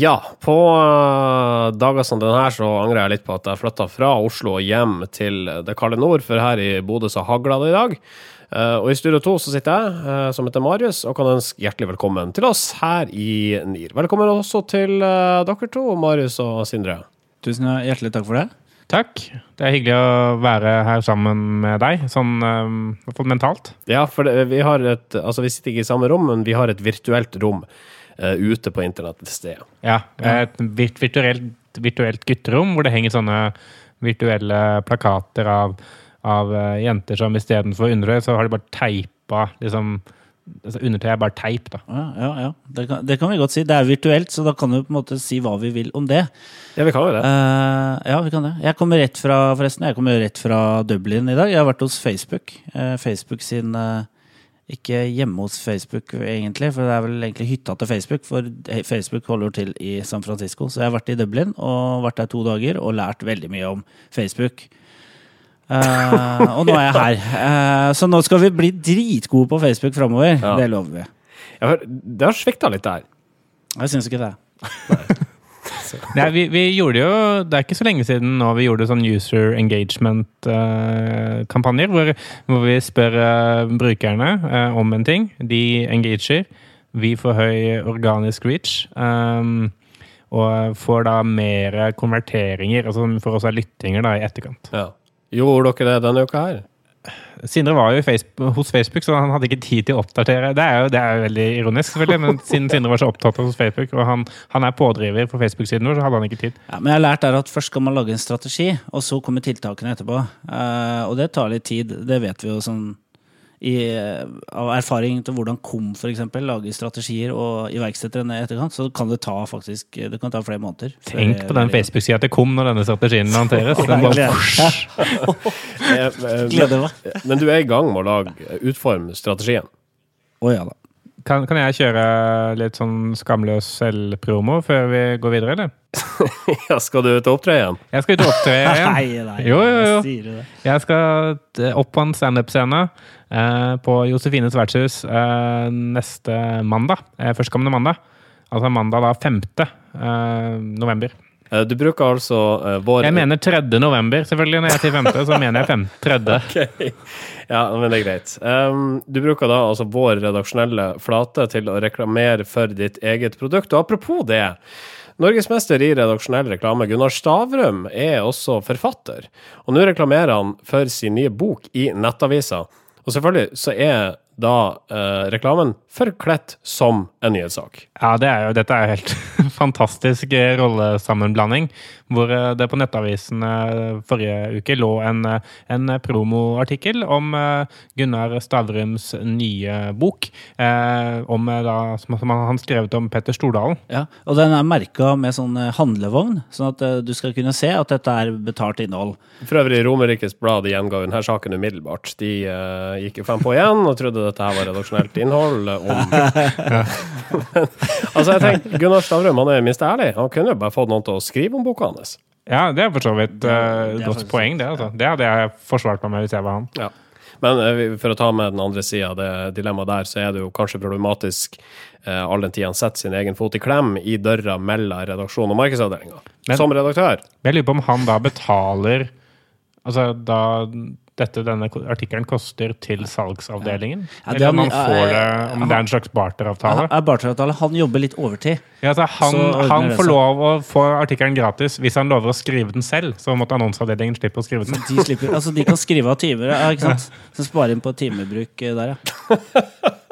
Ja, på uh, dager som denne her så angrer jeg litt på at jeg flytta fra Oslo og hjem til det kalde nord, for her i Bodø så hagla det i dag. Uh, og i Studio 2 så sitter jeg, uh, som heter Marius, og kan ønske hjertelig velkommen til oss her i NIR. Velkommen også til dere to, Marius og Sindre. Tusen hjertelig takk for det. Takk. Det er hyggelig å være her sammen med deg, sånn um, mentalt. Ja, for det, vi har et Altså, vi sitter ikke i samme rom, men vi har et virtuelt rom ute på internett til stede. Ja. Et virtuelt, virtuelt gutterom hvor det henger sånne virtuelle plakater av, av uh, jenter som istedenfor undertøy, så har de bare teipa liksom altså Undertøy er bare teip, da. Ja, ja, ja. Det, kan, det, kan, vi godt si. Det er virtuelt, så da kan vi på en måte si hva vi vil om det. Ja, vi kan jo det. Uh, ja, vi kan det. Jeg kommer rett fra forresten, jeg kommer rett fra Dublin i dag. Jeg har vært hos Facebook. Uh, Facebook sin uh, ikke hjemme hos Facebook, egentlig, for det er vel egentlig hytta til Facebook. For Facebook holder til i San Francisco. Så jeg har vært i Dublin og vært der to dager og lært veldig mye om Facebook. Uh, og nå er jeg her. Uh, så nå skal vi bli dritgode på Facebook framover. Ja. Det lover vi. Ja, det har svikta litt der. Jeg syns ikke det. Nei, vi, vi, gjorde jo Det er ikke så lenge siden nå vi gjorde sånn user engagement-kampanjer, uh, hvor, hvor, vi spør uh, brukerne uh, om en ting. De engager. Vi får høy organisk reach. Um, og får da mer konverteringer, altså får også lyttinger da i etterkant. Ja. Gjorde dere det denne uka her? Sindre var jo Facebook, hos Facebook, så han hadde ikke tid til å oppdatere. Det er jo, det er jo veldig ironisk, selvfølgelig, men siden Sindre var så opptatt av Facebook, og han, han er pådriver på Facebook-siden vår, så hadde han ikke tid. Ja, men jeg har lært der at først skal man lage en strategi, og så kommer tiltakene etterpå. Uh, og det tar litt tid. Det vet vi jo sånn i, av erfaring til hvordan KOM for eksempel, lager strategier og iverksetter den i etterkant, så kan det ta faktisk det kan ta flere måneder. Tenk på den Facebook-sida til KOM når denne strategien lanseres. Den Gleder meg. Men du er i gang med å lage, utforme strategien? Å oh, ja da. Kan, kan, jeg kjøre litt sånn skamløs selvpromo før vi går videre, eller? ja, skal du ut og opptre igjen? Jeg skal ut og opptre igjen. nei, nei, jo, jo, jo. Jeg skal opp på en standup-scene eh, på Josefines vertshus eh, neste mandag. Eh, førstkommende mandag. Altså mandag da 5. Eh, november. Eh, du bruker altså uh, vår Jeg mener 3. november, selvfølgelig. Når jeg sier 5., så mener jeg 5. 3. okay. Ja, men det er greit. Um, du bruker da altså vår redaksjonelle flate til å reklamere for ditt eget produkt. Og apropos det. Norgesmester i redaksjonell reklame, Gunnar Stavrum, er også forfatter. Og nå reklamerer han for sin nye bok i Nettavisa. Og selvfølgelig så er da uh, reklamen forkledt som en nyhetssak. Ja, det er jo, dette er jo helt fantastisk rollesammenblanding. Hvor eh, det på Nettavisen eh, forrige uke lå en, eh, en promoartikkel om Gunnar Stavrums nye bok. Eh, om da, som han skrevet om Petter Stordalen. Ja, og den er merka med sånn handlevogn, sånn at du skal kunne se at dette er betalt innhold. For øvrig, Romerikes Blad gjenga denne saken umiddelbart. De uh, gikk jo frem på igjen og trodde dette her var redaksjonelt innhold om Altså, jeg tenker, Gunnar Stavrum han er minst ærlig. Han kunne jo bare fått noen til å skrive om boka hans. Ja, det er for så vidt uh, godt poeng, det. Altså. Det hadde jeg forsvart meg med hvis jeg var han. Ja. Men uh, for å ta med den andre sida av det dilemmaet der, så er det jo kanskje problematisk eh, all den tid han setter sin egen fot i klem i døra mellom redaksjon og markedsavdelinga. Som redaktør. Jeg lurer på om han da betaler Altså da dette denne artikkelen koster til salgsavdelingen? Ja, Eller om han får det, om det er en slags barteravtale? Ja, barteravtale. Han jobber litt overtid. Ja, altså han, han får lov å få artikkelen gratis hvis han lover å skrive den selv. Så måtte annonseavdelingen slippe å skrive den. De, slipper, altså de kan skrive av timer, ikke sant? Så spare inn på timebruk eh, der, ja.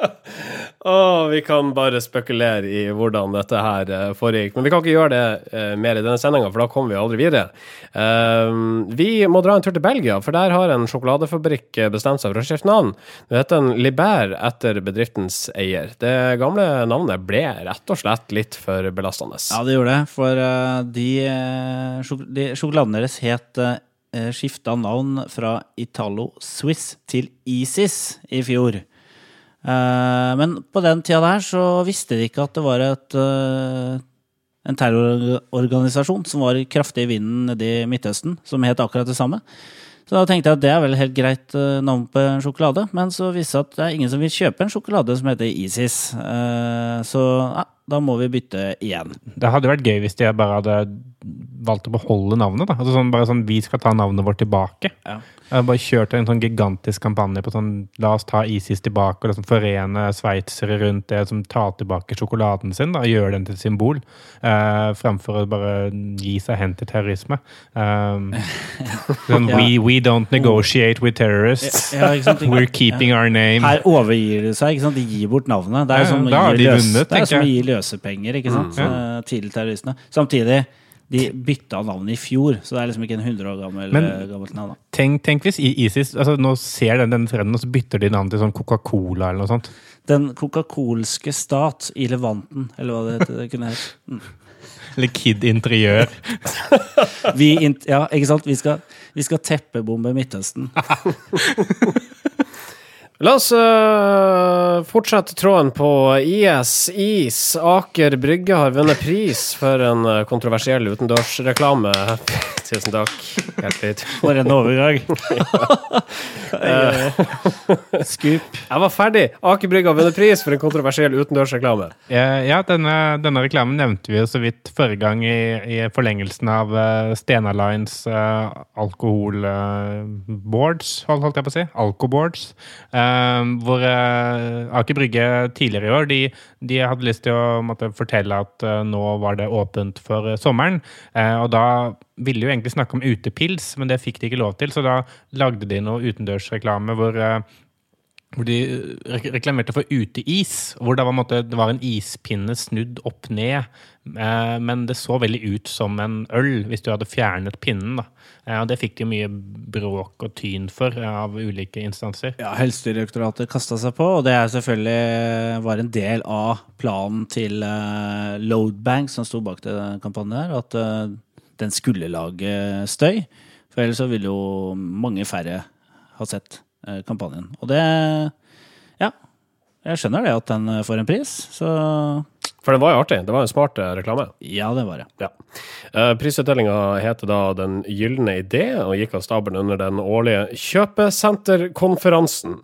Oh, vi kan bare spekulere i hvordan dette her uh, foregikk. Men vi kan ikke gjøre det uh, mer i denne sendinga, for da kommer vi aldri videre. Uh, vi må dra en tur til Belgia, for der har en sjokoladefabrikk bestemt seg for å skifte navn. Det heter en Liber etter bedriftens eier. Det gamle navnet ble rett og slett litt for belastende. Ja, det gjorde det. For de, de sjokoladen deres het skifta navn fra Italo Swiss til Isis i fjor. Eh, men på den tida der så visste de ikke at det var et, eh, en terrororganisasjon som var kraftig i vinden nede i Midtøsten, som het akkurat det samme. Så da tenkte jeg at det er vel helt greit eh, navn på en sjokolade. Men så viste det seg at det er ingen som vil kjøpe en sjokolade som heter Isis. Så ja, da må vi bytte igjen. Det hadde vært gøy hvis de bare hadde valgt å beholde navnet. da. Altså sånn, bare sånn, Vi skal ta navnet vårt tilbake. Ja. Bare kjørt en sånn gigantisk kampanje på sånn La oss ta ISIS tilbake og liksom forene sveitsere rundt det som tar tilbake sjokoladen sin og gjøre den til et symbol, eh, fremfor å bare gi seg hen til terrorisme. Um, sånn, Ja. we, we don't negotiate with terrorists. Ja? We're keeping our name. Her overgir de seg. ikke sant? De gir bort navnet. Det er som å da gi, løs, er løsepenger ikke sant? Mm, eh, til terroristene. Samtidig, de bytta navnet i fjor, så det er liksom ikke en 100 år gammel, Men- eh, gammelt navn. Tenk, tenk hvis ISIS altså Nå ser den denne trenden, og så bytter de navn til sånn Coca-Cola eller noe sånt. Den coca-colske stat i Levanten, eller hva det, heter, det kunne hett. Mm. Eller Kid Interiør. Vi, ja, ikke sant? Vi skal, vi skal teppebombe Midtøsten. La oss uh, fortsette tråden på IS. Is. Aker Brygge har vunnet pris for en øh, kontroversiell utendørsreklame. Tusen takk. Hjertelig. For en overgang! Skup. Jeg var ferdig. Aker Brygge har vunnet pris for en kontroversiell utendørsreklame. Ja, ja denne, denne reklamen nevnte vi jo så vidt forrige gang i, i forlengelsen av uh, Stena Lines uh, alkoholboards, holdt jeg på å si. Alkoboards. Uh, hvor uh, Aker Brygge tidligere i år de, de hadde lyst til å måtte, fortelle at uh, nå var det åpent for sommeren. Og da ville jo egentlig snakke om utepils, men det fikk de ikke lov til, så da lagde de noe utendørsreklame hvor hvor de reklamerte for uteis. Hvor det var, en det var en ispinne snudd opp ned. Eh, men det så veldig ut som en øl hvis du hadde fjernet pinnen. Eh, og det fikk de mye bråk og tyn for eh, av ulike instanser. Ja, Helsedirektoratet kasta seg på, og det er selvfølgelig var en del av planen til Loadbank, som sto bak den kampanjen her, at eh, den skulle lage støy. For ellers så ville jo mange færre ha sett eh, kampanjen. Og det Ja. Jeg skjønner det at den eh, får en pris, så For det var jo artig. Det var en smart øh, reklame. ja, det var det. Ja. Prisutdelinga heter da Den gylne idé, og gikk av stabelen under den årlige kjøpesenterkonferansen.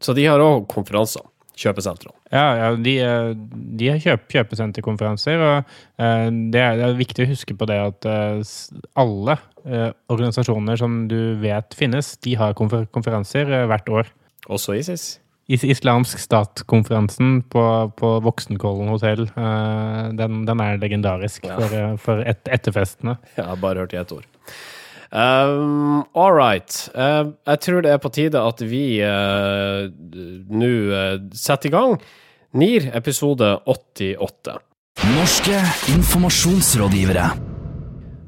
Så de har òg konferanser. Kjøpesentrene. Ja, ja de, eh, de har kjøp, kjøpesenterkonferanser, og eh, det, er, det er viktig å huske på det at eh, alle organisasjoner som du vet finnes, de har konfer konferanser hvert år. Også ISIS. Is Islamsk stat-konferansen på, på Voksenkollen hotell, den, den er legendarisk Ja. for, for et, etterfestene. Jeg har bare hørt i ett ord. Um, All right. Uh, jeg tror det er på tide at vi uh, nå uh, setter i gang NIR episode 88. Norske informasjonsrådgivere.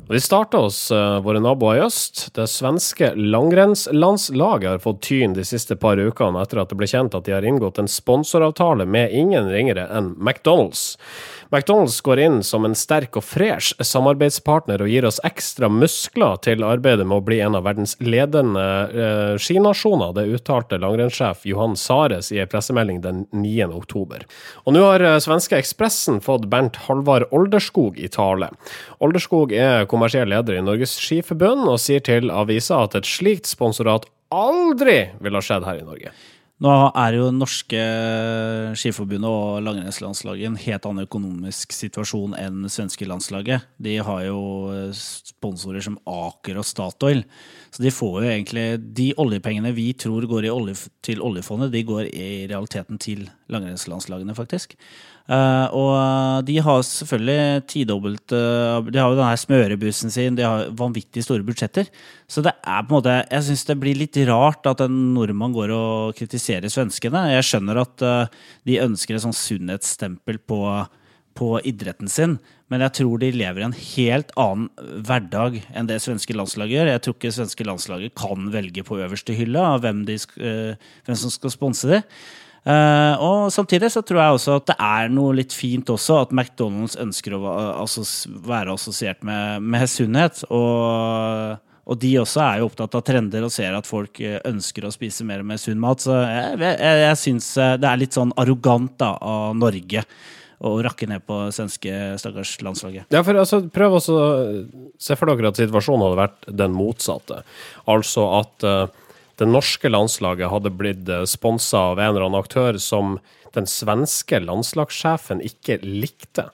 Og Vi starter hos våre naboer i øst. Det svenske langrennslandslaget har fått tyn de siste par ukene etter at det ble kjent at de har inngått en sponsoravtale med ingen ringere enn McDonald's. McDonald's går inn som en sterk og fresh samarbeidspartner og gir oss ekstra muskler til arbeidet med å bli en av verdens ledende eh, skinasjoner, det uttalte langrennssjef Johan Sares i en pressemelding den 9. oktober. Og nå har uh, svenske Ekspressen fått Bernt Halvard Olderskog i tale. Olderskog er kommersiell leder i Norges Skiforbund og sier til avisa at et slikt sponsorat aldri ville ha skjedd her i Norge. Nå er jo norske skiforbundet og langrennslandslaget i en helt annen økonomisk situasjon enn svenske landslaget. De har jo sponsorer som Aker og Statoil. Så de får jo egentlig De oljepengene vi tror går olje, til oljefondet, de går i realiteten til langrennslandslagene, faktisk. Uh, og de har selvfølgelig tidobbelt uh, De har jo denne smørebussen sin, de har vanvittig store budsjetter. Så det er på en måte Jeg syns det blir litt rart at en nordmann går og kritiserer svenskene. Jeg skjønner at uh, de ønsker et sånn sunnhetsstempel på, på idretten sin, men jeg tror de lever i en helt annen hverdag enn det svenske landslaget gjør. Jeg tror ikke svenske landslaget kan velge på øverste hylle av hvem, de, eh, hvem som skal sponse dem. Eh, og samtidig så tror jeg også at det er noe litt fint også at McDonald's ønsker å være assosiert med, med sunnhet. Og, og de også er jo opptatt av trender og ser at folk eh, ønsker å spise mer med sunn mat. Så jeg, jeg, jeg syns det er litt sånn arrogant da, av Norge å rakke ned på svenske stakkars landslaget. Ja, for altså, prøv å se for dere at situasjonen hadde vært den motsatte. Altså at uh, det norske landslaget hadde blitt sponsa av en eller annen aktør som den svenske landslagssjefen ikke likte.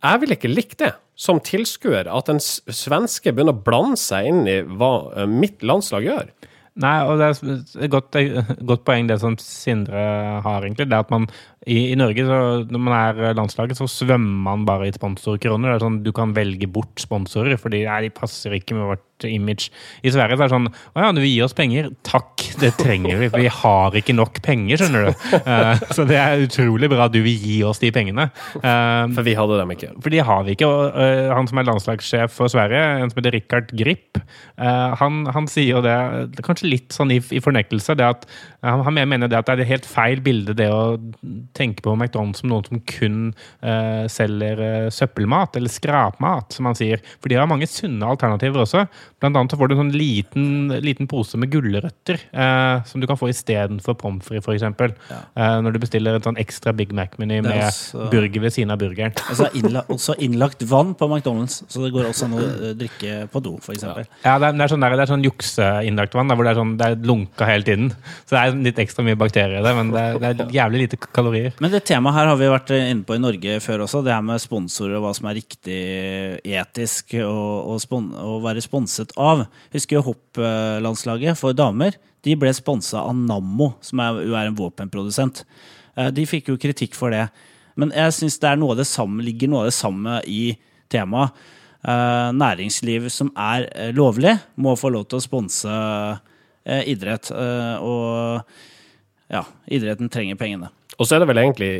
Jeg ville ikke likt det som tilskuer, at en svenske begynner å blande seg inn i hva eh, mitt landslag gjør. Nei, og det er et godt, godt poeng det som Sindre har, egentlig. Det er at man i, i Norge, så, når man er landslaget, så svømmer man bare i sponsorkroner. Det er sånn, Du kan velge bort sponsorer, fordi nei, de passer ikke med vårt image. I Sverige så er det sånn Å ja, du vil gi oss penger? Takk, det trenger vi. For vi har ikke nok penger, skjønner du. Uh, så det er utrolig bra at du vil gi oss de pengene. Uh, For vi hadde dem ikke. for de har vi ikke. Og, uh, han som er landslagssjef for Sverige, en som heter Richard Grip, han, han sier jo det, kanskje litt sånn i, i fornektelse, det at han, han mener det at det er et helt feil bilde det å tenke på McDonald's som noen som kun selger søppelmat, eller skrapmat, som han sier. For de har mange sunne alternativer også. Blant annet så får du en sånn liten, liten pose med gulrøtter eh, som du kan få istedenfor pommes frites, f.eks. Uh, når du bestiller en sånn ekstra Big Mac-meny med også- burger ved siden av burgeren. Og så er innla også innlagt vann på McDonald's, så det går også an å eh, drikke på do, f.eks. eksempel Ja, det er, det er sånn, der, det er sånn jukseinnlagt vann, der, hvor det er, sånn, det er lunka hele tiden. Så det er litt ekstra mye bakterier i det, men det er, det er jævlig lite kalorier. Men det temaet her har vi vært inne på i Norge før også. Det her med sponsorer og hva som er riktig etisk å være sponset av. Husker jo hopplandslaget for damer. De ble sponsa av Nammo, som er, er en våpenprodusent. Eh, De fikk jo kritikk for det. Men jeg syns det noe det samme, ligger noe av det samme i temaet. Eh, næringsliv som er eh, lovlig, må få lov til å sponse idrett. Og ja, idretten trenger pengene. Og så er det vel egentlig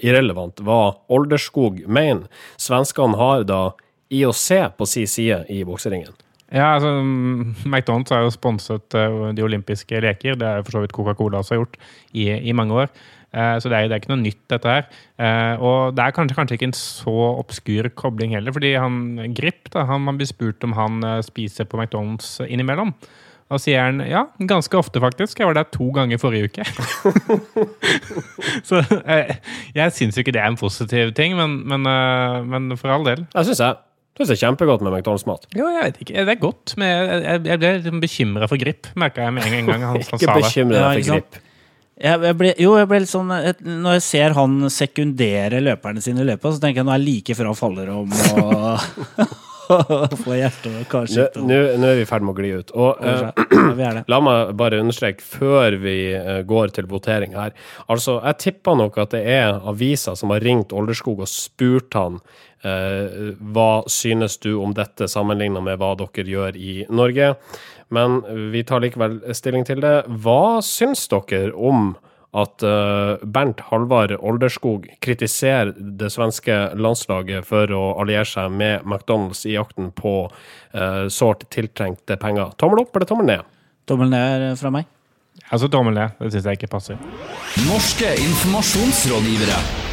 irrelevant hva Olderskog mener. Svenskene har da IOC på si side i bokseringen. Ja, altså, mm, McDonald's har jo sponset eh, de olympiske leker. Det er for så vidt Coca-Cola også gjort i, i mange år. Eh, så det er, det er ikke noe nytt, dette her. Eh, og det er kanskje, kanskje ikke en så obskur kobling heller, fordi han Grip da, han, man blir spurt om han spiser på McDonald's innimellom. Og sier han ja, ganske ofte faktisk. Jeg var der to ganger forrige uke. så eh, jeg syns jo ikke det er en positiv ting, men, men, men for all del. Jeg syns jeg. Det er kjempegodt med McDonald's-mat. Jo, jeg vet ikke. Det er godt, men jeg, jeg, jeg ble litt bekymra for Grip, merka jeg med en gang han, han Ikke sa det. deg ikke for grip. Jeg, jeg ble, jo, jeg ble litt sånn et, Når jeg ser han sekundere løperne sine i løpet, så tenker jeg nå er jeg like før han faller om og får hjertet og karsykdom. nå- nå er vi i ferd med å gli ut. Og eh. La meg bare understreke før vi eh, går til votering her. Altså, Jeg tipper nok at det er aviser som har ringt Olderskog og spurt han eh, hva synes du om dette sammenlignet med hva dere gjør i Norge. Men vi tar likevel stilling til det. Hva syns dere om at eh, Bernt Halvard Olderskog kritiserer det svenske landslaget for å alliere seg med McDonald's i jakten på eh, sårt tiltrengte penger? Tommel opp eller tommel ned? Tommel ned fra meg. Altså tommel ned. Det syns jeg ikke passer. Norske informasjonsrådgivere.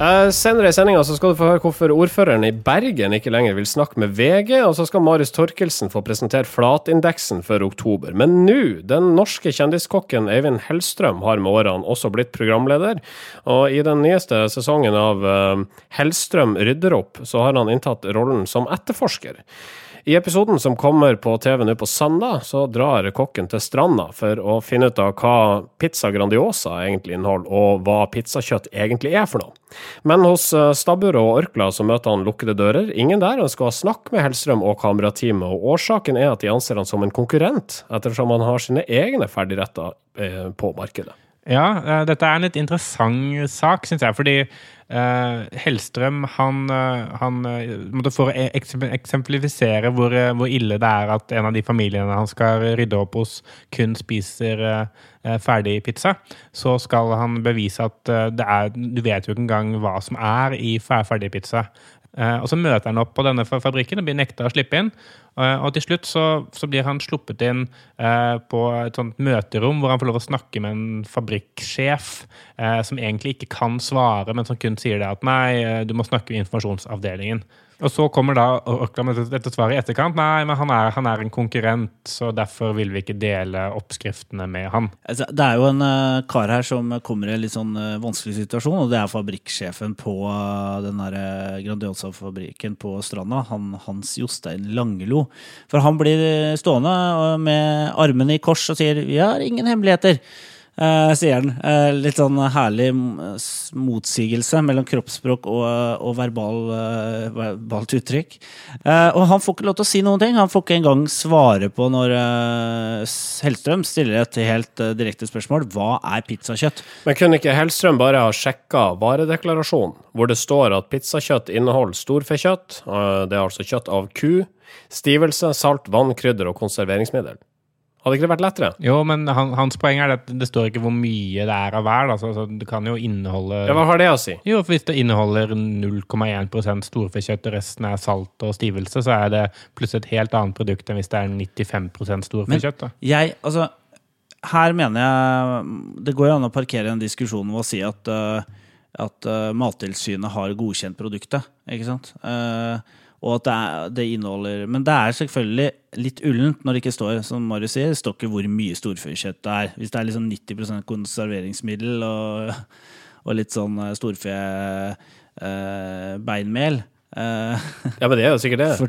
Eh, senere i sendinga skal du få høre hvorfor ordføreren i Bergen ikke lenger vil snakke med VG, og så skal Marius Torkelsen få presentere flatindeksen for oktober. Men nå, den norske kjendiskokken Eivind Hellstrøm har med årene også blitt programleder, og i den nyeste sesongen av eh, Hellstrøm rydder opp, så har han inntatt rollen som etterforsker. I episoden som kommer på TV nå på søndag, så drar kokken til stranda for å finne ut av hva pizza Grandiosa egentlig inneholder, og hva pizzakjøtt egentlig er for noe. Men hos eh, Stabburet og Orkla så møter han lukkede dører. Ingen der ønsker å snakke med Hellstrøm og kamerateamet, og årsaken er at de anser han som en konkurrent, ettersom han har sine egne ferdigretter eh, på markedet. Ja, eh, dette er en litt interessant sak, syns jeg. Fordi uh, Hellstrøm han, eh, han måtte For å eksemplifisere hvor, hvor ille det er at en av de familiene han skal rydde opp hos, kun spiser eh, ferdig pizza, så skal han bevise at uh, det er Du vet jo ikke engang hva som er i fer- ferdig pizza. Eh, og så møter han opp på denne fabrikken og blir nekta å slippe inn. Eh, og til slutt så, så blir han sluppet inn eh, på et sånt møterom hvor han får lov å snakke med en fabrikksjef som egentlig ikke kan svare, men som kun sier det at nei, du må snakke med informasjonsavdelingen. Og så kommer da Orkla med dette, svaret i etterkant. Nei, men han er, han er en konkurrent, så derfor vil vi ikke dele oppskriftene med han. Altså, Det er jo en uh, kar her som kommer i en litt sånn uh, vanskelig situasjon, og det er fabrikksjefen på uh, den der Grandiosa-fabrikken på Stranda, han, Hans Jostein Langelo. For han blir stående med armene i kors og sier 'vi har ingen hemmeligheter'. Eh, sier han. Eh, litt sånn herlig motsigelse mellom kroppsspråk og, og verbal, eh, verbalt uttrykk. Og han får ikke lov til å si noen ting. Han får ikke engang svare på når Hellstrøm stiller et helt direkte spørsmål. Hva er pizzakjøtt? Men kunne ikke Hellstrøm bare ha sjekka varedeklarasjonen, hvor det står at pizzakjøtt inneholder storfekjøtt, det er altså kjøtt av ku, stivelse, salt, vann, krydder og konserveringsmiddel? Hadde ikke det vært lettere? Jo, men han, hans poeng er at det står ikke hvor mye det er av hver. Altså, Så, så det kan jo inneholde Ja, hva har det å si? Jo, for Hvis det inneholder 0,1% storfekjøtt og resten er salt og stivelse, så er det plutselig et helt annet produkt enn hvis det er 95 storfekjøtt. Jeg, altså Her mener jeg Det går jo an å parkere en diskusjon ved å si at, uh, at uh, Mattilsynet har godkjent produktet. Ikke sant? Eh, og at det, er, det inneholder Men det er selvfølgelig litt ullent når det ikke står som Marius sier, det står ikke hvor mye storfekjøtt det er. Hvis det er liksom 90 konserveringsmiddel og, og litt sånn storfebeinmel eh, Ja, men det er jo sikkert det. for,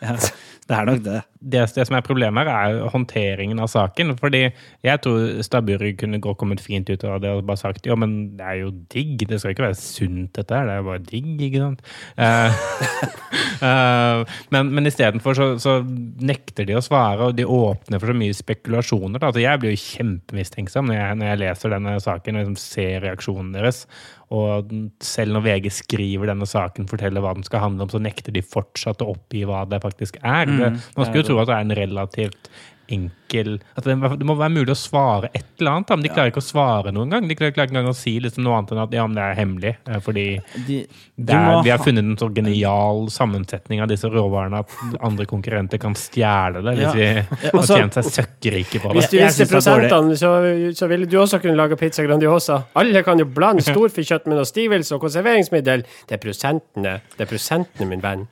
ja, Det er nok det. Det, det som er problemet her, er håndteringen av saken. Fordi jeg tror Stabburet kunne gå kommet fint ut av det og bare sagt jo, men det er jo digg. Det skal ikke være sunt, dette her. Det er jo bare digg, ikke sant. Eh, eh, men men istedenfor så, så nekter de å svare, og de åpner for så mye spekulasjoner. Da. Altså, jeg blir jo kjempemistenksom når jeg, når jeg leser denne saken og liksom ser reaksjonen deres. Og selv når VG skriver denne saken, forteller hva den skal handle om, så nekter de fortsatt å oppgi hva det faktisk er. det, man skulle jo tro at det er en relativt enkel at det, det må være mulig å svare et eller annet, da, men de klarer ikke å svare noen gang. De klarer klarer ikke engang å si liksom noe annet enn at ja, men det er hemmelig. eh, Fordi De, de er, vi har funnet en så genial sammensetning av disse råvarene at andre konkurrenter kan stjele det hvis Ja. vi har altså- tjent seg søkkrike på det. Hvis du viser er prosentene, så, så ville du også kunne lage pizza Grandiosa. Alle kan jo blande storfekjøtt med noe stivelse og konserveringsmiddel. Det er prosentene. Det er prosentene, min venn.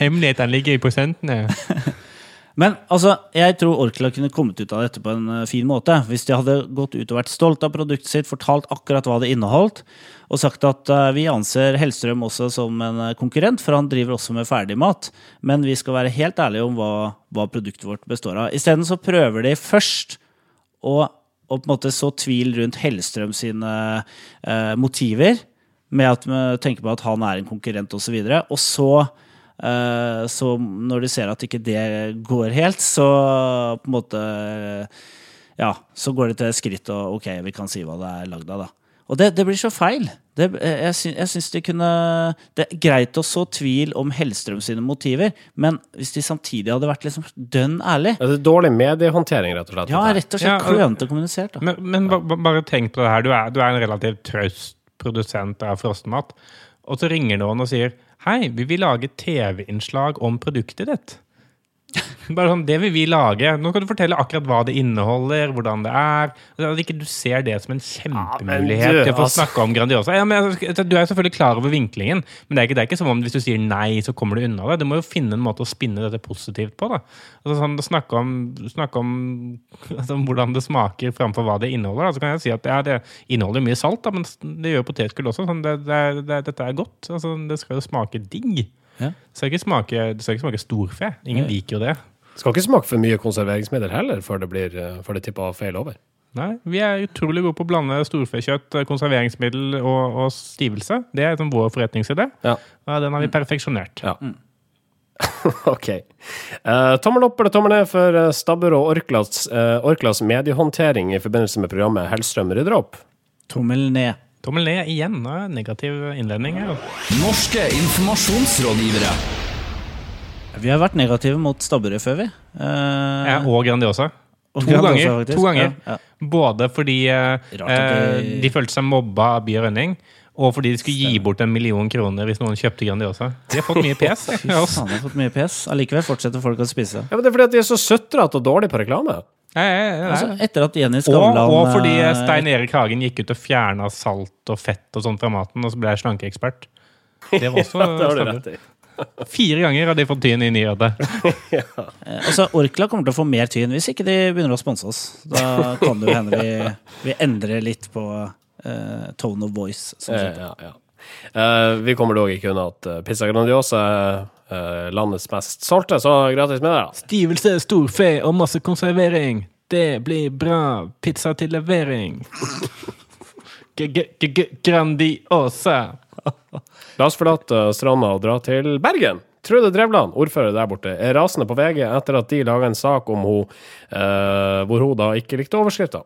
Hemmelighetene ligger i prosentene. Men altså, jeg tror Orkla kunne kommet ut av dette på en eh, fin måte. Hvis de hadde gått ut og vært stolt av produktet sitt, fortalt akkurat hva det inneholdt, og sagt at uh, vi anser Hellstrøm også som en eh, konkurrent, for han driver også med ferdigmat, men vi skal være helt ærlige om hva, hva produktet vårt består av. Isteden så prøver de først å, å på en måte så tvil rundt Hellstrøm sine motiver, med at vi tenker på at han er en konkurrent osv., og, så videre, og så Så når de ser at ikke det går helt, så på en måte Ja, så går de til skritt og ok, vi kan si hva det er lagd av, da. Og det, det blir så feil. Det, jeg, sy- jeg syns de kunne Det er greit å så tvil om Hellstrøm sine motiver, men hvis de samtidig hadde vært liksom dønn ærlig Det er dårlig mediehåndtering, rett og slett. Ja, rett og slett Ja, klønete kommunisert, da. Men, men ba, ba, bare tenk på det her. Du er, du er en relativt traust produsent av frossenmat. Og så ringer noen og sier Hei, vi vil lage TV-innslag om produktet ditt. Bare sånn, Det vil vi lage. Nå kan du fortelle akkurat hva det inneholder, hvordan det er. Altså, At ikke du ser det som en kjempemulighet til å få altså. snakke om Grandiosa. Ja, men, altså, du er selvfølgelig klar over vinklingen, men det er, ikke, det er ikke som om hvis du sier nei, så kommer du unna det. Du må jo finne en måte å spinne dette positivt på. da. Altså, sånn, snakke om, snakke om altså, hvordan det smaker framfor hva det inneholder. Da. Så kan jeg si at ja, det inneholder mye salt, da, men det gjør potetgull også. Sånn, det, det, det, dette er godt. Altså, det skal jo smake digg. Ja. Det skal ikke smake, det skal ikke smake storfe. Ingen liker jo det. Skal ikke smake for mye konserveringsmiddel heller, før det, blir, eh, før det tipper feil over. Nei, Vi er utrolig gode på å blande storfekjøtt, konserveringsmiddel og, og stivelse. Det er liksom vår forretningsidé. Ja. Den har vi perfeksjonert. Ja. OK. Uh, tommel opp eller tommel ned for Stabber og Orklas, uh, Orklas mediehåndtering i forbindelse med programmet Hellstrøm rydder opp? Tommel ned. Tommel ned igjen. Negativ innledning her. Norske informasjonsrådgivere. Vi har vært negative mot Stabburet før, vi. Uh, Ja, og Grandiosa. To Grandiosa, ganger. To ganger. Ja, ja. Både fordi uh, de- eh, de følte seg mobba av By og Rønning, og fordi de skulle gi bort en million kroner hvis noen kjøpte Grandiosa. De har fått mye pes. Fy faen, jeg har fått mye pes. Allikevel fortsetter folk å spise. Ja, men Det er fordi at de er så sutrete og dårlige på reklame. Nei, nei, ja, ja. Altså, etter at Jenny Og, Skavlan og fordi eh, Stein Erik Hagen gikk ut og fjerna salt og fett og sånt fra maten, og så ble jeg slankeekspert. Det var også Det har du rett i. Fire ganger har de fått tyn i nyheter. ja. altså, Orkla kommer til å få mer tyn hvis ikke de begynner å sponse oss. Da kan det hende vi, vi endrer litt på eh, tone of voice. Sånn Eh, sett. ja, ja. Uh, vi kommer dog ikke unna at uh, Pizza Grandiosa eh, landets mest solgte, så gratis med det. da. Stivelse, storfe og masse konservering. Det blir bra. Pizza til levering. G -g -g Grandiosa. La oss forlate stranda og dra til Bergen. Trude Drevland, ordfører der borte, er rasende på VG etter at de laga en sak om hun, eh, hvor hun da ikke likte overskrifta.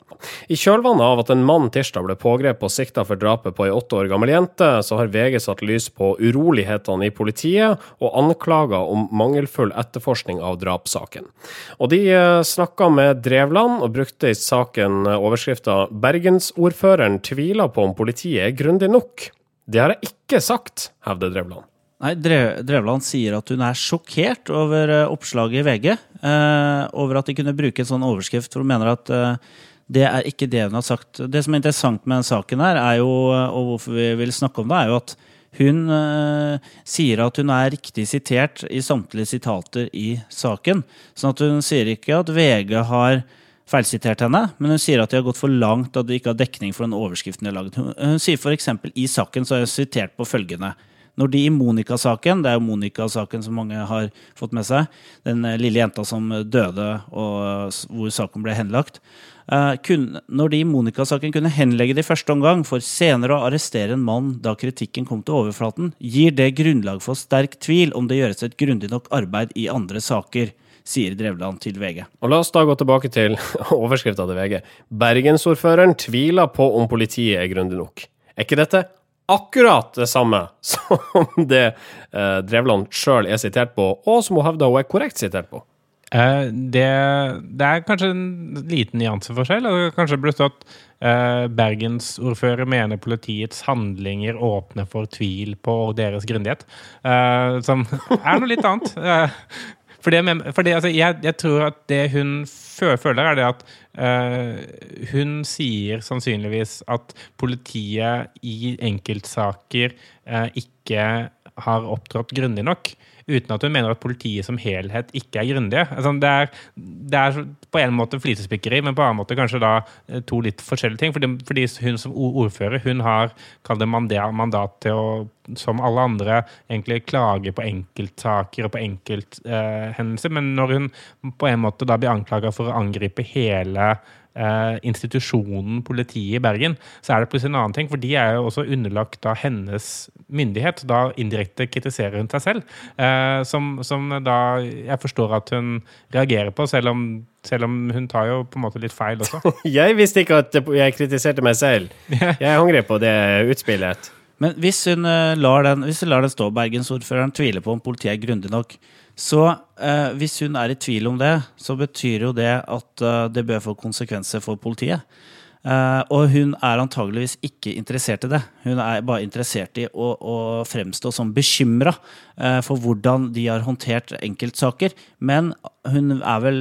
I kjølvannet av at en mann tirsdag ble pågrepet og sikta for drapet på ei åtte år gammel jente, så har VG satt lys på urolighetene i politiet og anklager om mangelfull etterforskning av drapssaken. Og de eh, snakka med Drevland og brukte i saken eh, overskrifta 'Bergensordføreren tviler på om politiet er grundig nok'. Det har jeg ikke sagt, hevder Drevland. Nei, Drevland sier at hun er sjokkert over eh, oppslaget i VG. eh, over at de kunne bruke en sånn overskrift, for hun mener at eh, det er ikke det hun har sagt. Det som er interessant med saken her, er jo, eh, og hvorfor vi vil snakke om det, er jo at hun eh, sier at hun er riktig sitert i samtlige sitater i saken. Sånn at hun sier ikke at VG har feilsitert henne, men hun sier at de har gått for langt, at de ikke har dekning for den overskriften de har laget. Hun, hun sier f.eks. i saken så er hun sitert på følgende. Når de i Monica-saken, det er jo Monica-saken som mange har fått med seg, den eh, lille jenta som døde og hvor saken ble henlagt, eh, når de i Monica-saken kunne henlegge det i første omgang, for senere å arrestere en mann da kritikken kom til overflaten, gir det grunnlag for sterk tvil om det gjøres et grundig nok arbeid i andre saker, sier Drevland til VG. Og La oss da gå tilbake til overskrifta til VG. Bergensordføreren tviler på om politiet er grundig nok. Er ikke dette akkurat det samme som det eh, Drevland sjøl er sitert på, og som hun hevder hun er korrekt sitert på? Eh, det, det er kanskje en liten nyanseforskjell. Altså, kanskje burde stått eh, Bergensordfører mener politiets handlinger åpner for tvil på deres grundighet. Eh, som er noe litt annet. for, fordi, jeg men- fordi altså, jeg, jeg tror at det hun føler, er det at eh, hun sier sannsynligvis at politiet i enkeltsaker eh, ikke har opptrådt grundig nok. Uten at hun mener at politiet som helhet ikke er grundige. Altså, det, det er på en måte flisespikkeri, men på en annen måte kanskje da eh, to litt forskjellige ting. Fordi, fordi hun som ordfører hun har mandat, til å, som alle andre, egentlig klage på enkeltsaker og på enkelthendelser. men når hun på en måte da blir anklaga for å angripe hele eh, institusjonen politiet i Bergen, så er det plutselig en annen ting. For de er jo også underlagt da hennes myndighet. Da indirekte kritiserer hun seg selv. Eh, som, som da jeg forstår at hun reagerer på, selv om, selv om hun tar jo på en måte litt feil også. Jeg visste ikke at jeg kritiserte meg selv. Jeg angrer på det utspillet. Men hvis hun, eh, lar den, hvis hun lar den stå, bergensordføreren tviler på om politiet er grundig nok, så eh, hvis hun er i tvil om det, så betyr jo det at eh, det bør få konsekvenser for politiet. Eh, og hun er antageligvis ikke interessert i det. Hun er bare interessert i å, å fremstå som bekymra eh, for hvordan de har håndtert enkeltsaker. Men hun er vel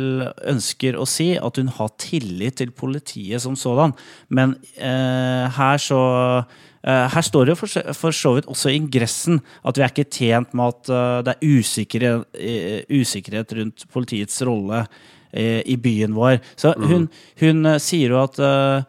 ønsker å si at hun har tillit til politiet som sådan. Men eh, her så her står det jo for, så- vidt også i ingressen at vi er ikke tjent med at eh, det er usikkerhet, eh, usikkerhet rundt politiets rolle eh, i byen vår. Så hun, hun eh, sier jo at, eh,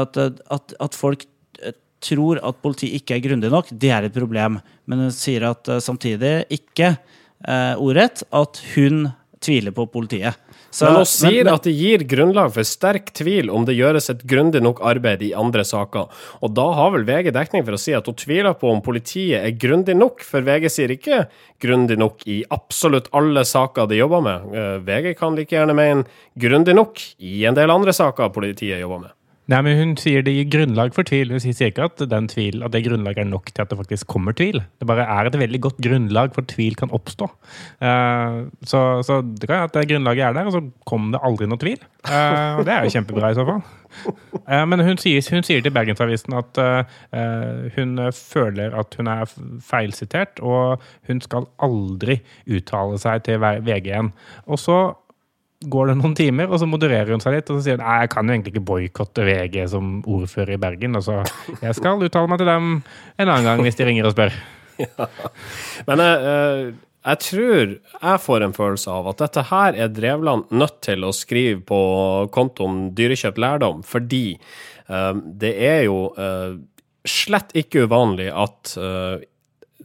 at, at, at folk eh, tror at politiet ikke er grundig nok. Det er et problem. Men hun sier at eh, samtidig ikke eh, ordrett at hun tviler på politiet. Så- Men sier men- at det gir grunnlag for sterk tvil om det gjøres et grundig nok arbeid i andre saker. Og da har vel VG dekning for å si at hun tviler på om politiet er grundig nok, for VG sier ikke grundig nok i absolutt alle saker de jobber med. Eh, VG kan like gjerne mene grundig nok i en del andre saker politiet jobber med. Nei, men Hun sier det gir grunnlag for tvil. Hun sier ikke at, tvil, at det grunnlaget er nok til at det faktisk kommer tvil. Det bare er et veldig godt grunnlag for at tvil kan oppstå. Uh, så, så det kan være at det grunnlaget er der, og så kom det aldri noe tvil. Uh, og det er jo kjempebra i så fall. Uh, men hun sier, hun sier til Bergensavisen at hun føler at hun er feilsitert, og hun skal aldri uttale seg til VG igjen. Og så går det noen timer, og så modererer hun seg litt. Og så sier hun nei, jeg kan jo egentlig ikke boikotte VG som ordfører i Bergen. Altså, jeg skal uttale meg til dem en annen gang hvis de ringer og spør. Men jeg, eh, jeg tror jeg får en følelse av at dette her er Drevland nødt til å skrive på kontoen Dyrekjøpt lærdom, fordi eh, det er jo eh, slett ikke uvanlig at eh,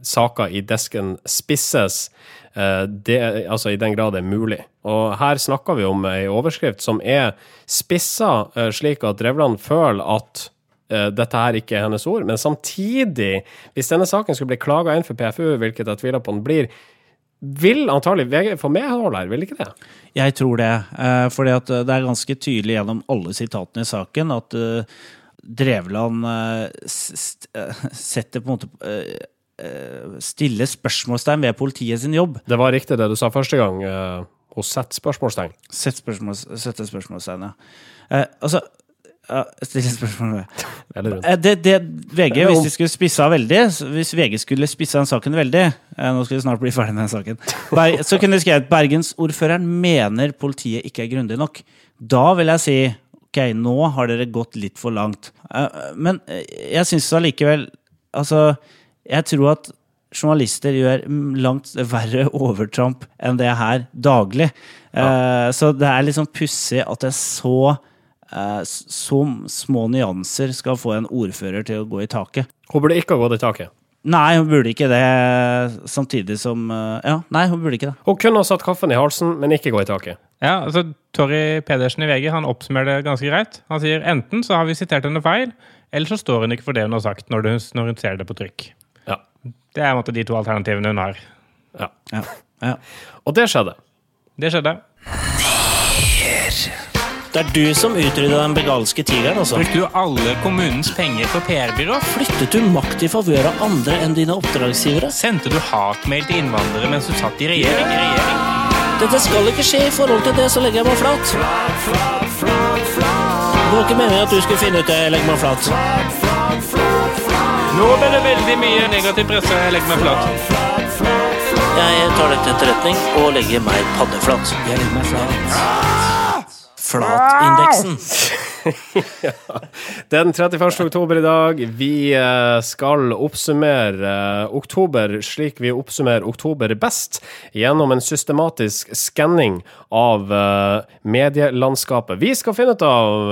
saker i desken spisses, eh, det, altså i den grad det er mulig. Og her snakker vi om ei overskrift som er spissa eh, slik at Drevland føler at eh, dette her ikke er hennes ord, men samtidig, hvis denne saken skulle bli klaga inn for PFU, hvilket jeg tviler på den blir, vil antagelig VG få medhold her, vil ikke det? Jeg tror det. For det er ganske tydelig gjennom alle sitatene i saken at eh, Drevland eh, eh, setter på en måte eh, eh, spørsmålstegn ved politiet sin jobb. Det var riktig det du sa første gang. å sette spørsmålstegn. Sett spørsmål, sette spørsmålstegn, ja. Eh, altså ja, Stille spørsmål ved. Eh, Det, det VG, hvis de skulle spissa veldig Hvis VG skulle spissa den saken veldig eh, Nå skal vi snart bli ferdig med den saken. Ber, så kunne de skrevet Bergensordføreren mener politiet ikke er grundig nok. Da vil jeg si ok, nå har dere gått litt for langt. Eh, Men eh, jeg syns allikevel Altså, jeg tror at journalister gjør langt verre overtramp enn det her daglig. Eh, Så det er liksom pussig at det er så uh, så små nyanser skal få en ordfører til å gå i taket. Hun burde ikke ha gått i taket. Nei, hun burde ikke det, samtidig som eh, Ja, nei, hun burde ikke det. Hun kunne ha satt kaffen i halsen, men ikke gå i taket. Ja, altså Torry Pedersen i VG han oppsummerer det ganske greit. Han sier enten så har vi sitert henne feil, eller så står hun ikke for det hun har sagt når, hun, når hun ser det på trykk. Ja. Det er en måte de to alternativene hun har. ja. Ja. Ja. Og det skjedde. Det skjedde. Det er du som utrydda den begalske tigeren, altså. Brukte du alle kommunens penger på PR-byrå? Flyttet du makt i favør av andre enn dine oppdragsgivere? Sendte du hatmail til innvandrere mens du satt i regjering? I regjering? Dette skal ikke skje i forhold til det, så legger jeg meg flat. Det var ikke meningen at du skulle finne ut det, jeg legger meg flat. Nå ble det veldig mye negativ presse. Jeg legger meg flat. Jeg tar dette til etterretning og legger meg paddeflat. Jeg legger meg flat. Flatindeksen. Det er den 31. oktober i dag. Vi eh, skal oppsummere eh, oktober slik vi oppsummerer oktober best, gjennom en systematisk skanning av eh, medielandskapet. Vi skal finne ut av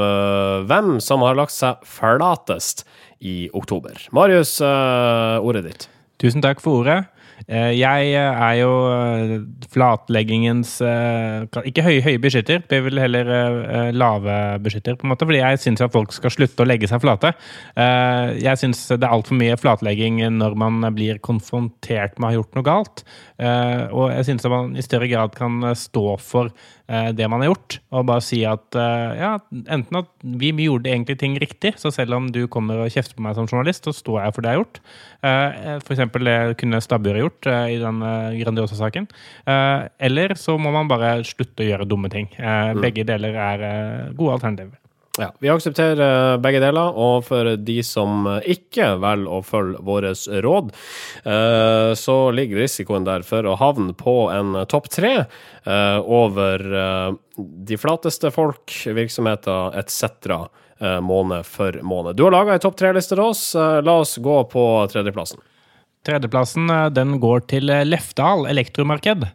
hvem som har lagt seg flatest i oktober. Marius, eh, ordet ditt. Tusen takk for ordet. Eh, Jeg eh, er jo flatleggingens Ikke høye, høye beskytter, blir vel heller lave beskytter, på en måte, fordi jeg syns at folk skal slutte å legge seg flate. Jeg syns det er altfor mye flatlegging når man blir konfrontert med å ha gjort noe galt. Og jeg syns man i større grad kan stå for det man har gjort, og bare si at eh, ja, enten at vi, vi gjorde egentlig ting riktig, så selv om du kommer og kjefter på meg som journalist, så står jeg for det jeg har gjort. F.eks. For eksempel det kunne Stabburet gjort eh, i den eh, Grandiosa-saken. Eh, Eller så må man bare slutte å gjøre dumme ting. Eh, Begge deler er eh, gode alternativer. Ja, Vi aksepterer eh, begge deler, og for de som eh, ikke velger å følge våre råd, eh, så ligger risikoen der for å havne på en topp tre over de flateste folk, virksomheter etc. måned for måned. Du har laga ei topp tre-liste til oss. La oss gå på tredjeplassen. Tredjeplassen den går til Lefdal elektromarked.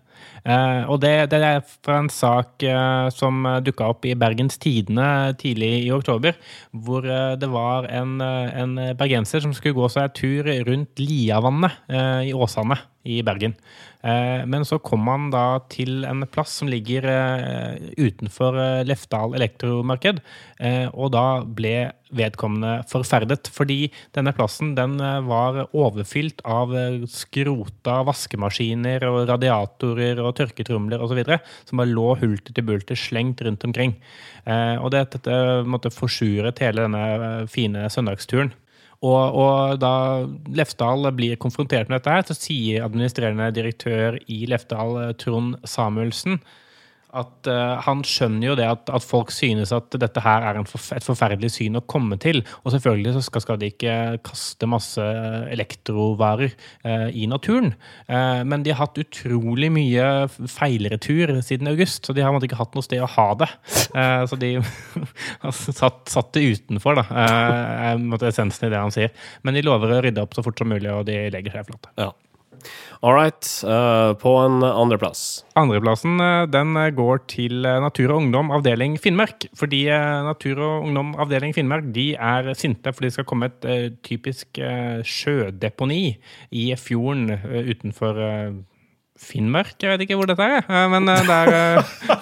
Eh, og det, det er fra en sak eh, som dukka opp i Bergens Tidende tidlig i oktober, hvor eh, det var en, en bergenser som skulle gå seg tur rundt Liavannet i Åsane i Bergen. Eh, men så kom han da til en plass som ligger eh, utenfor eh, Lefdal elektromarked, og da ble vedkommende forferdet, fordi denne plassen den var overfylt av skrota vaskemaskiner og radiatorer og tørketromler osv. som bare lå hulter til bulter slengt rundt omkring. Og dette måtte forsuret hele denne fine søndagsturen. Og, og da Lefdal blir konfrontert med dette, her, så sier administrerende direktør i Lefdal, eh, Trond Samuelsen, at uh, han skjønner jo det at, at folk synes at dette her er forf et forferdelig syn å komme til. Og selvfølgelig så skal, skal de ikke kaste masse elektrovarer uh, i naturen. Uh, men de har hatt utrolig mye feilretur siden august, så de har ikke hatt noe sted å ha det. Så de satt, satt det utenfor, da. Uh, essensen i det han sier. Men de lover å rydde opp så fort som mulig, og de legger seg flate. Ja. All right. Uh, på en andreplass. Andreplassen eh, den eh, går til Natur og Ungdom avdeling Finnmark. Fordi Natur og Ungdom avdeling Finnmark de er sinte fordi det skal komme et typisk sjødeponi i fjorden utenfor Finnmark. Jeg vet ikke hvor dette er, men det er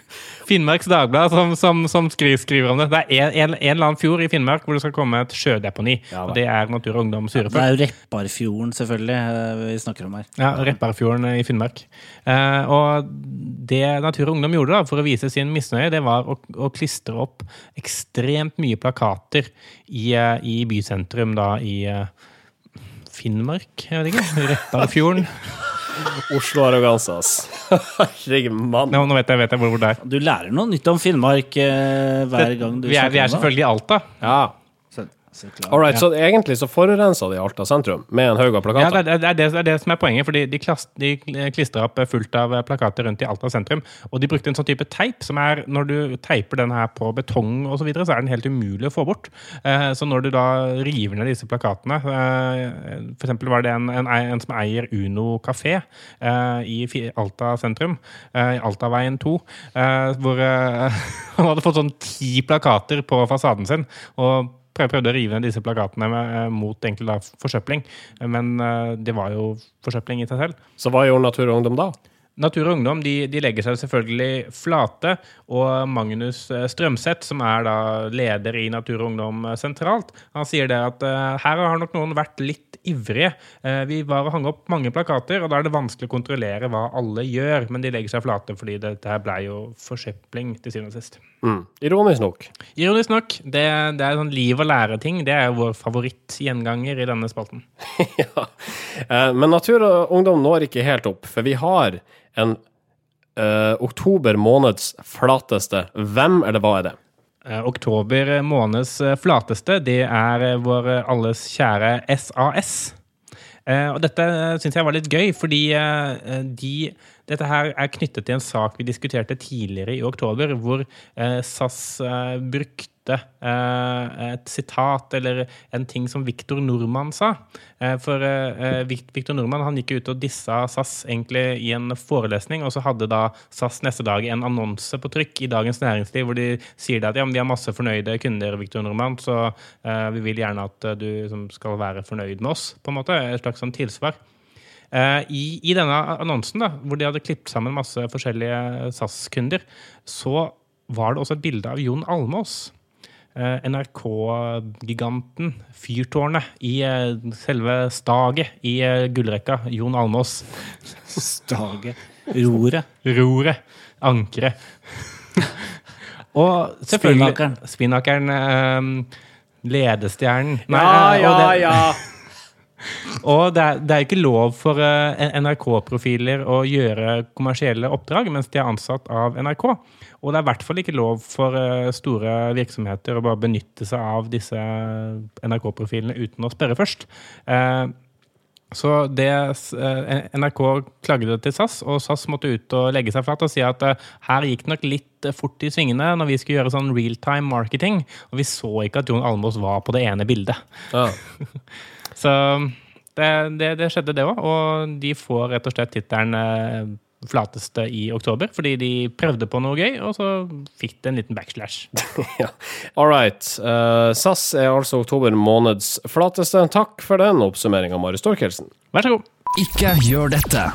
Finnmarks Dagblad som, som, som skriver, skriver om det. Det er en, en, en eller annen fjord i Finnmark hvor det skal komme et sjødeponi. Ja, og det er Natur og Ungdom sure Det er jo Repparfjorden, selvfølgelig, eh, vi snakker om her. Ja, Repparfjorden i Finnmark. Eh, og det Natur og Ungdom gjorde da, for å vise sin misnøye, det var å, å klistre opp ekstremt mye plakater i, eh, i bysentrum da i eh, Finnmark, jeg vet ikke. Repparfjorden. Oslo-arroganse, ass. Herregud, mann. Nå, nå vet jeg, vet jeg hvor, hvor det er. Du lærer noe nytt om Finnmark eh, hver gang du Vi er, vi snakker er om det. selvfølgelig i Alta. Ja. Så, så. All right, Så egentlig så forurensa de Alta sentrum med en haug av Ja, plakater? det, er- det, er det, det er det som er poenget. fordi De, klas- de klistra opp fullt av plakater rundt i Alta sentrum. Og de brukte en sånn type teip som er Når du teiper den her på betong, og så, videre, så er den helt umulig å få bort. Eh, så når du da river ned disse plakatene eh, For eksempel var det en, en, en som eier Uno kafé eh, i Alta sentrum, eh, i Altaveien 2, eh, hvor eh, han hadde fått sånn ti plakater på fasaden sin. og prøvde å rive ned disse plakatene med, eh, mot egentlig da forsøpling. Men eh, det var jo forsøpling i seg selv. Så hva gjorde Natur og Ungdom da? Natur og Ungdom de, de legger seg selvfølgelig flate, og Magnus eh, Strømseth, som er da leder i Natur og Ungdom eh, sentralt, han sier det at eh, her har nok noen vært litt ivrige. Vi var og hang opp mange plakater, og da er det vanskelig å kontrollere hva alle gjør, men de legger seg flate fordi dette her blei jo forsøpling til syvende og sist. Mm. Ironisk nok. Ironisk nok, det, det er sånn liv og lære-ting. Det er jo vår favorittgjenganger i denne spalten. ja. Men Natur og Ungdom når ikke helt opp, for vi har en uh, oktober måneds flateste. Hvem eller hva er det? Eh, Oktober måneds eh, flateste, det er vår alles kjære SAS. Uh, og dette syns jeg var litt gøy, fordi uh, de, dette her er knyttet til en sak vi diskuterte tidligere i oktober, hvor SAS brukte eh, et sitat eller en ting som Viktor Nordmann sa. Eh, for eh, Viktor Nordmann han gikk ut og dissa SAS egentlig i en forelesning, og så hadde da SAS neste dag en annonse på trykk i Dagens Næringsliv hvor de sier at ja, men vi har masse fornøyde kunder, Viktor Nordmann, så vi vil gjerne at du skal være fornøyd med oss, på en måte. Et slags sånn tilsvar. I, I denne annonsen, da, hvor de hadde klippet sammen masse forskjellige SAS-kunder, så var det også et bilde av Jon Almås. Eh, NRK-giganten, fyrtårnet i eh, selve staget i eh, gullrekka. Jon Almås. Staget. Roret. Roret. Ankeret. Og selvfølgelig. Spinnakeren. eh, ledestjernen. Nei, Ja, ja, ja. Og det er, det er ikke lov for eh, NRK-profiler å gjøre kommersielle oppdrag mens de er ansatt av NRK. Og det er i hvert fall ikke lov for eh, store virksomheter å bare benytte seg av disse NRK-profilene uten å spørre først. Eh, så det, NRK klagde det til SAS, og SAS måtte ut og legge seg flat og si at her gikk det nok litt fort i svingene når vi skulle gjøre sånn realtime marketing, og vi så ikke at Jon Almås var på det ene bildet. ja. Så det, det, det skjedde, det òg. Og de får rett og slett tittelen eh, flateste i oktober, fordi de prøvde på noe gøy, og så fikk det en liten backslash. ja. All right. Uh, SAS er altså oktober måneds flateste. Takk for den oppsummeringa, Marius Storkelsen. Vær så god. Ikke gjør dette.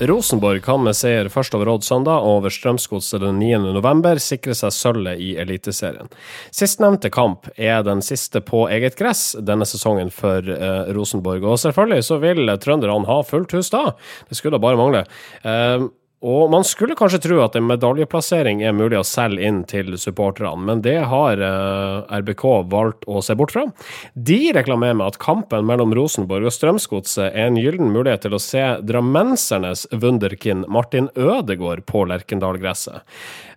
Rosenborg kan med seier først over Odd søndag og over Strømsgodset den 9. november sikre seg sølvet i Eliteserien. Sistnevnte kamp er den siste på eget gress denne sesongen for eh, Rosenborg. Og selvfølgelig så vil trønderne ha fullt hus da. Det skulle da bare mangle. Eh, og man skulle kanskje tro at en medaljeplassering er mulig å selge inn til supporterne, men det har eh, RBK valgt å se bort fra. De reklamerer med at kampen mellom Rosenborg og Strømsgodset er en gyllen mulighet til å se drammensernes wunderkind Martin Ødegaard på Lerkendal-gresset.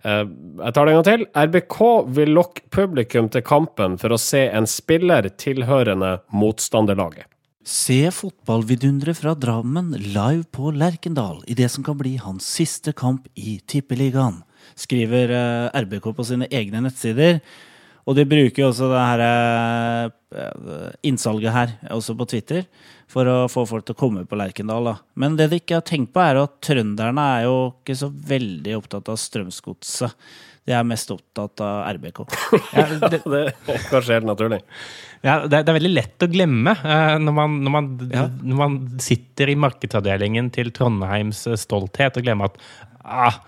Eh, jeg tar det en gang til. RBK vil lokke publikum til kampen for å se en spiller tilhørende motstanderlaget. Se fotballvidunderet fra Drammen live på Lerkendal i det som kan bli hans siste kamp i Tippeligaen, skriver eh, RBK på sine egne nettsider. Og de bruker også det her eh, innsalget her, også på Twitter, for å få folk til å komme på Lerkendal. Da. Men det de ikke har tenkt på, er at trønderne er jo ikke så veldig opptatt av Strømsgodset. De er mest opptatt av RBK. Ja, det, Det er kanskje helt naturlig. ja, det, er, det er veldig lett å glemme uh, når, man, når, man, når man sitter i markedsavdelingen til Trondheims eh, stolthet og glemmer at ah,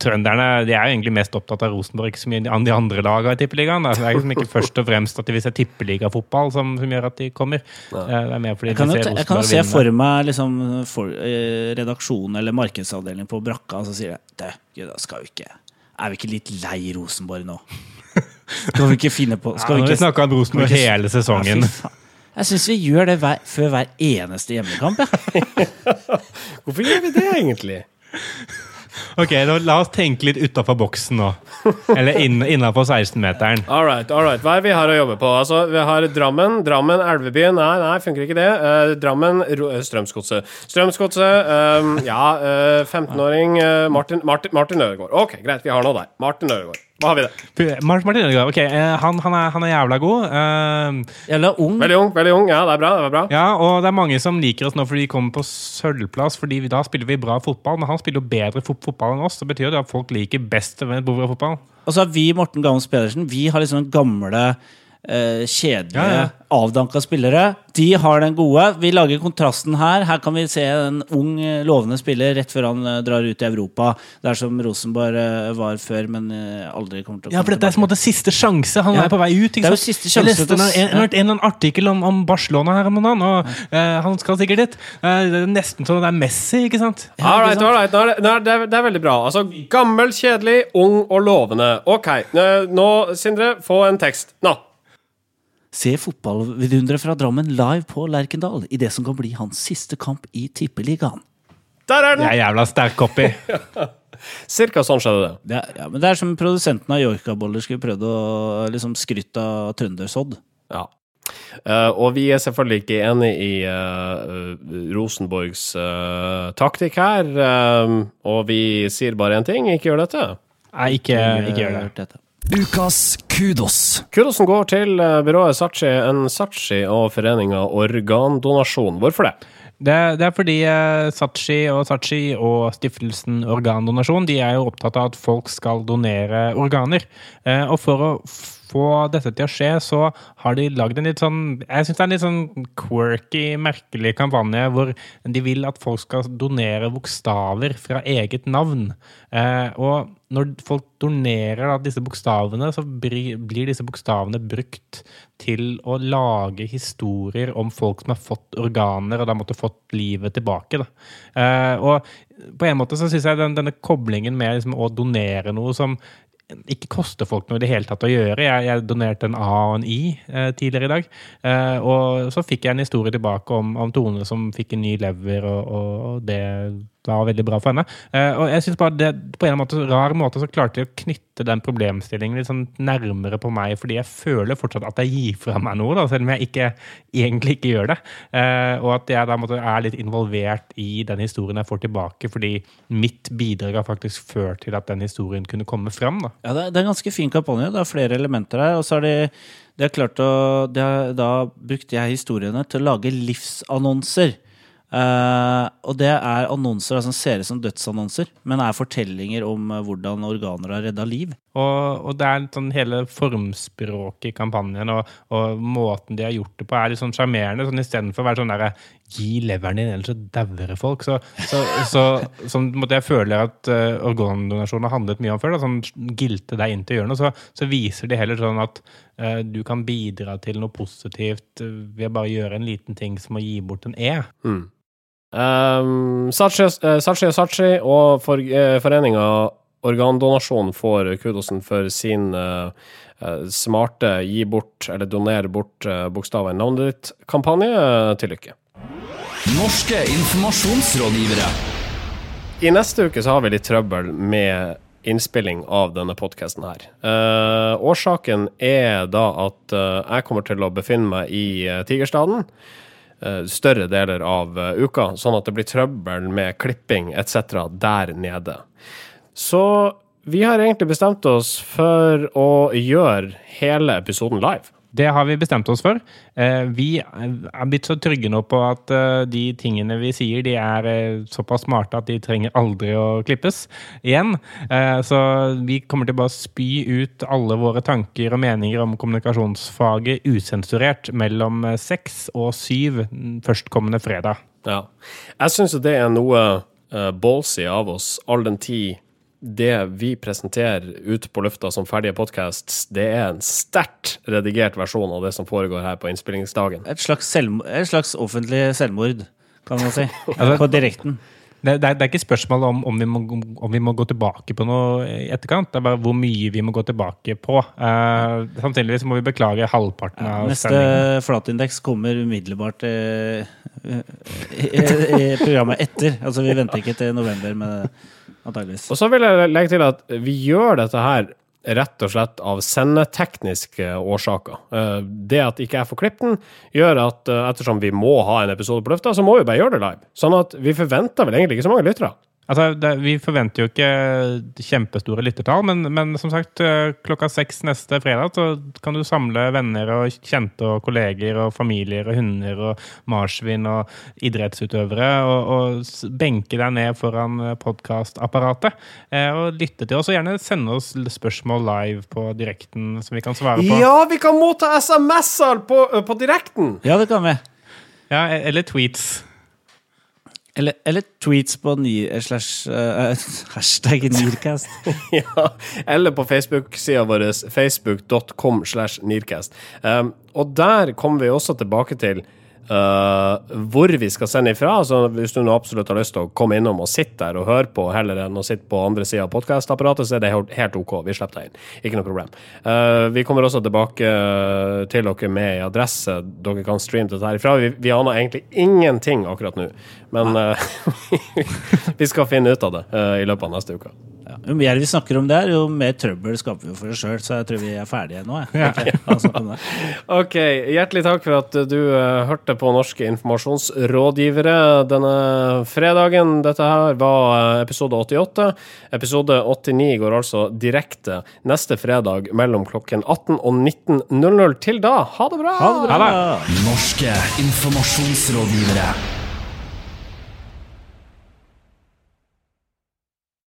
Trønderne de er jo egentlig mest opptatt av Rosenborg som de andre lagene i Tippeligaen. Altså, Det er liksom ikke først og fremst at de vil se tippeligafotball som, som gjør at de kommer. Eh, Det er mer fordi Jeg kan, de ser jeg kan jo se for meg liksom, for, redaksjonen eller markedsavdelingen på Brakka, og så sier jeg «Det gud, skal jo ikke Er vi ikke litt lei Rosenborg nå? Skal vi ikke finne på skal ja, vi har ikke, snakka om Rosenborg ikke- hele sesongen. Ja. Jeg syns vi gjør det hver, før hver eneste hjemmekamp. Ja. Hvorfor gjør vi det, egentlig? Ok, La oss tenke litt utafor boksen nå. Eller inn, innafor 16-meteren. All right, all right. Hva er vi har å jobbe på? Altså, Vi har Drammen. Drammen, Elvebyen. Nei, nei, funker ikke det. Uh, Drammen, eh, Strømsgodset. Strømsgodset, um, ja, Uh, 15-åring uh, Martin, Martin, Martin Ødegaard. Ok, greit, vi har noe der. Martin Ødegaard. Hva har vi det. Mars Martin Ødegaard, ok, eh, han, han, er, han er jævla god. Uh, Eller ung. Veldig ung, veldig ung. Ja, det er bra. det er bra. ja, og det er mange som liker oss nå fordi vi kommer på sølvplass, fordi vi, da spiller vi bra fotball. Men han spiller jo bedre fot fotball enn oss. Det betyr det at folk liker best fotball. Og så har vi, Morten Gams Pedersen, vi har liksom gamle, eh, kjedelige, Ja, ja. avdanka spillere. De har den gode. Vi lager kontrasten her. Her kan vi se en ung, eh, lovende spiller rett før han eh, drar ut i Europa. Der som Rosenborg eh, var før, men eh, aldri kommer til å komme Ja, for dette er en måte siste sjanse. Han Ja. er på vei ut. Det er jo siste siste Jeg sjanse leste en, en, en, en eller annen artikkel om, om Barcelona her om dagen, og uh, han skal sikkert dit. Uh, det er nesten sånn det er Messi, ikke sant? All right, all right. Nå er det, nå er det, det er veldig bra. Altså, Gammel, kjedelig, ung og lovende. Ok, eh, nå, Sindre, få en tekst. Nå. Se fotballvidunderet fra Drammen live på Lerkendal i det som kan bli hans siste kamp i Tippeligaen. Der er Det den! er jævla sterk copy. Cirka sånn skjedde det. Det er, ja, men det er som produsenten av Joikaboller skulle prøvd å liksom skryte av trøndersodd. Ja. Uh, og vi er selvfølgelig ikke enig i uh, Rosenborgs uh, taktikk her. og vi sier bare én ting ikke gjør dette. Nei, ikke, ikke gjør det. Ukas kudos. Kudosen går til eh, byrået Sachi en Sachi og foreninga Organdonasjon. Hvorfor det? Det, det er fordi eh, Sachi og Sachi og stiftelsen Organdonasjon de er jo opptatt av at folk skal donere organer. Eh, og for å få dette til å skje, så har de lagd en litt sånn Jeg syns det er en litt sånn quirky, merkelig kampanje hvor de vil at folk skal donere bokstaver fra eget navn. Eh, og når folk donerer da, disse bokstavene, så blir, disse bokstavene brukt til å lage historier om folk som har fått organer og da måtte fått livet tilbake. Eh, og på en måte så syns jeg den, denne koblingen med liksom, å donere noe som ikke koster folk noe i det hele tatt å gjøre. Jeg, jeg donerte en A og en I eh, tidligere i dag. Eh, og så fikk jeg en historie tilbake om, om Tone som fikk en ny lever, og, og, og det var veldig bra for henne. Eh, og jeg synes bare det, På en måte, rar måte så klarte de å knytte den problemstillingen litt sånn nærmere på meg, fordi jeg føler fortsatt at jeg gir fra meg noe, da, selv om jeg ikke, egentlig ikke gjør det. Eh, og at jeg da måtte, er litt involvert i den historien jeg får tilbake, fordi mitt bidrag har faktisk ført til at den historien kunne komme fram. da. Ja, det er, er en ganske fin kampanje. Det er flere elementer her. Og så har de, de har klart å De har da brukte jeg historiene til å lage livsannonser. Eh, og det er annonser som ser ut som dødsannonser, men er fortellinger om uh, hvordan organer har redda liv. Og, og det er sånn hele formspråket i kampanjen og, og måten de har gjort det på, er litt sånn sjarmerende. Sånn, Istedenfor å være sånn derre Gi leveren din, ellers så dauer folk. Så, så, så, sånn måtte jeg føle at uh, organdonasjon har handlet mye om før. Da, sånn Gilte deg inn til å gjøre noe. Så, så viser de heller sånn at du kan bidra til noe positivt ved ved å bare gjøre en liten ting som å gi bort en E. Um, Sachi eh, Sachi og Sachi og for, uh, foreninga Organdonasjon får kudosen for sin eh, eh, smarte gi bort, eller donere bort uh, bokstaven navnet ditt-kampanje. Til lykke. Norske informasjonsrådgivere. I neste uke så har vi litt trøbbel med innspilling av denne podkasten her. Uh, årsaken er da at uh, jeg kommer til å befinne meg i eh, Tigerstaden eh, større deler av eh, uka, sånn at det blir trøbbel med klipping etc. der nede. Så vi har egentlig bestemt oss for å gjøre hele episoden live. Det har vi bestemt oss for. Eh, Vi er blitt så trygge nå på at eh, de tingene vi sier, de er eh, såpass smarte at de trenger aldri å klippes igjen. Så vi kommer til bare å spy ut alle våre tanker og meninger om kommunikasjonsfaget usensurert mellom seks og syv førstkommende fredag. Ja. Jeg syns det er noe ballsy av oss, all den tid det vi presenterer ute på lufta som ferdige podcasts, det er en sterkt redigert versjon av det som foregår her på innspillingsdagen. Et slags, selvm- et slags offentlig selvmord, kan man si. På direkten. Det, det, er, det er ikke spørsmål om, om, vi må, om vi må gå tilbake på noe i etterkant. Det er bare hvor mye vi må gå tilbake på. Uh, Sannsynligvis må vi beklage halvparten av Neste flatindeks kommer umiddelbart eh, i, i programmet etter. Altså, vi venter ikke til november med det, antageligvis. Og så vil jeg legge til at vi gjør dette her rett og slett av sendetekniske årsaker. Eh, Det at ikke jeg får klippet den, gjør at eh, ettersom vi må ha en episode på lufta, så må vi bare gjøre det live. Sånn at vi forventer vel egentlig ikke så mange lyttere. Altså, det, vi forventer jo ikke kjempestore lyttertall, men, men som sagt, eh, klokka seks neste fredag så kan du samle venner og kjente og kolleger og familier og hunder og marsvin og idrettsutøvere og, og benke deg ned foran podkastapparatet eh, og lytte til oss. Og gjerne sende oss spørsmål live på direkten som vi kan svare på. Ja, vi kan motta SMS-er på, på direkten! Ja, det kan vi. Ja, e- eller tweets. Eller, eller tweets på ny, slash, uh, hashtag Nearcast. ja, eller på Facebook-sida vår, facebook.com slash Nearcast. Um, og der kommer vi også tilbake til uh, hvor vi skal sende ifra. Altså, hvis du nå absolutt har lyst til å komme innom og sitte der og høre på, heller enn å sitte på andre sida av podkastapparatet, så er det helt- OK. Vi slipper deg inn. Ikke noe problem. Uh, vi kommer også tilbake uh, til dere med en adresse dere kan streame dette her ifra. Vi, vi aner egentlig ingenting akkurat nå, men uh, vi skal finne ut av det i løpet av neste uke. Ja. Jo mer vi snakker om det, her, jo mer trøbbel skaper vi for oss sjøl. Så jeg tror vi er ferdige nå. Jeg. Ok, la oss snakke om det. Ok, Hjertelig takk for at du uh, hørte på Norske informasjonsrådgivere denne fredagen. Dette her var eh, episode 88. Episode 89 går altså direkte neste fredag mellom klokken 18 og 19.00. Til da, ha det bra! Ha det bra! Ha det. Norske informasjonsrådgivere.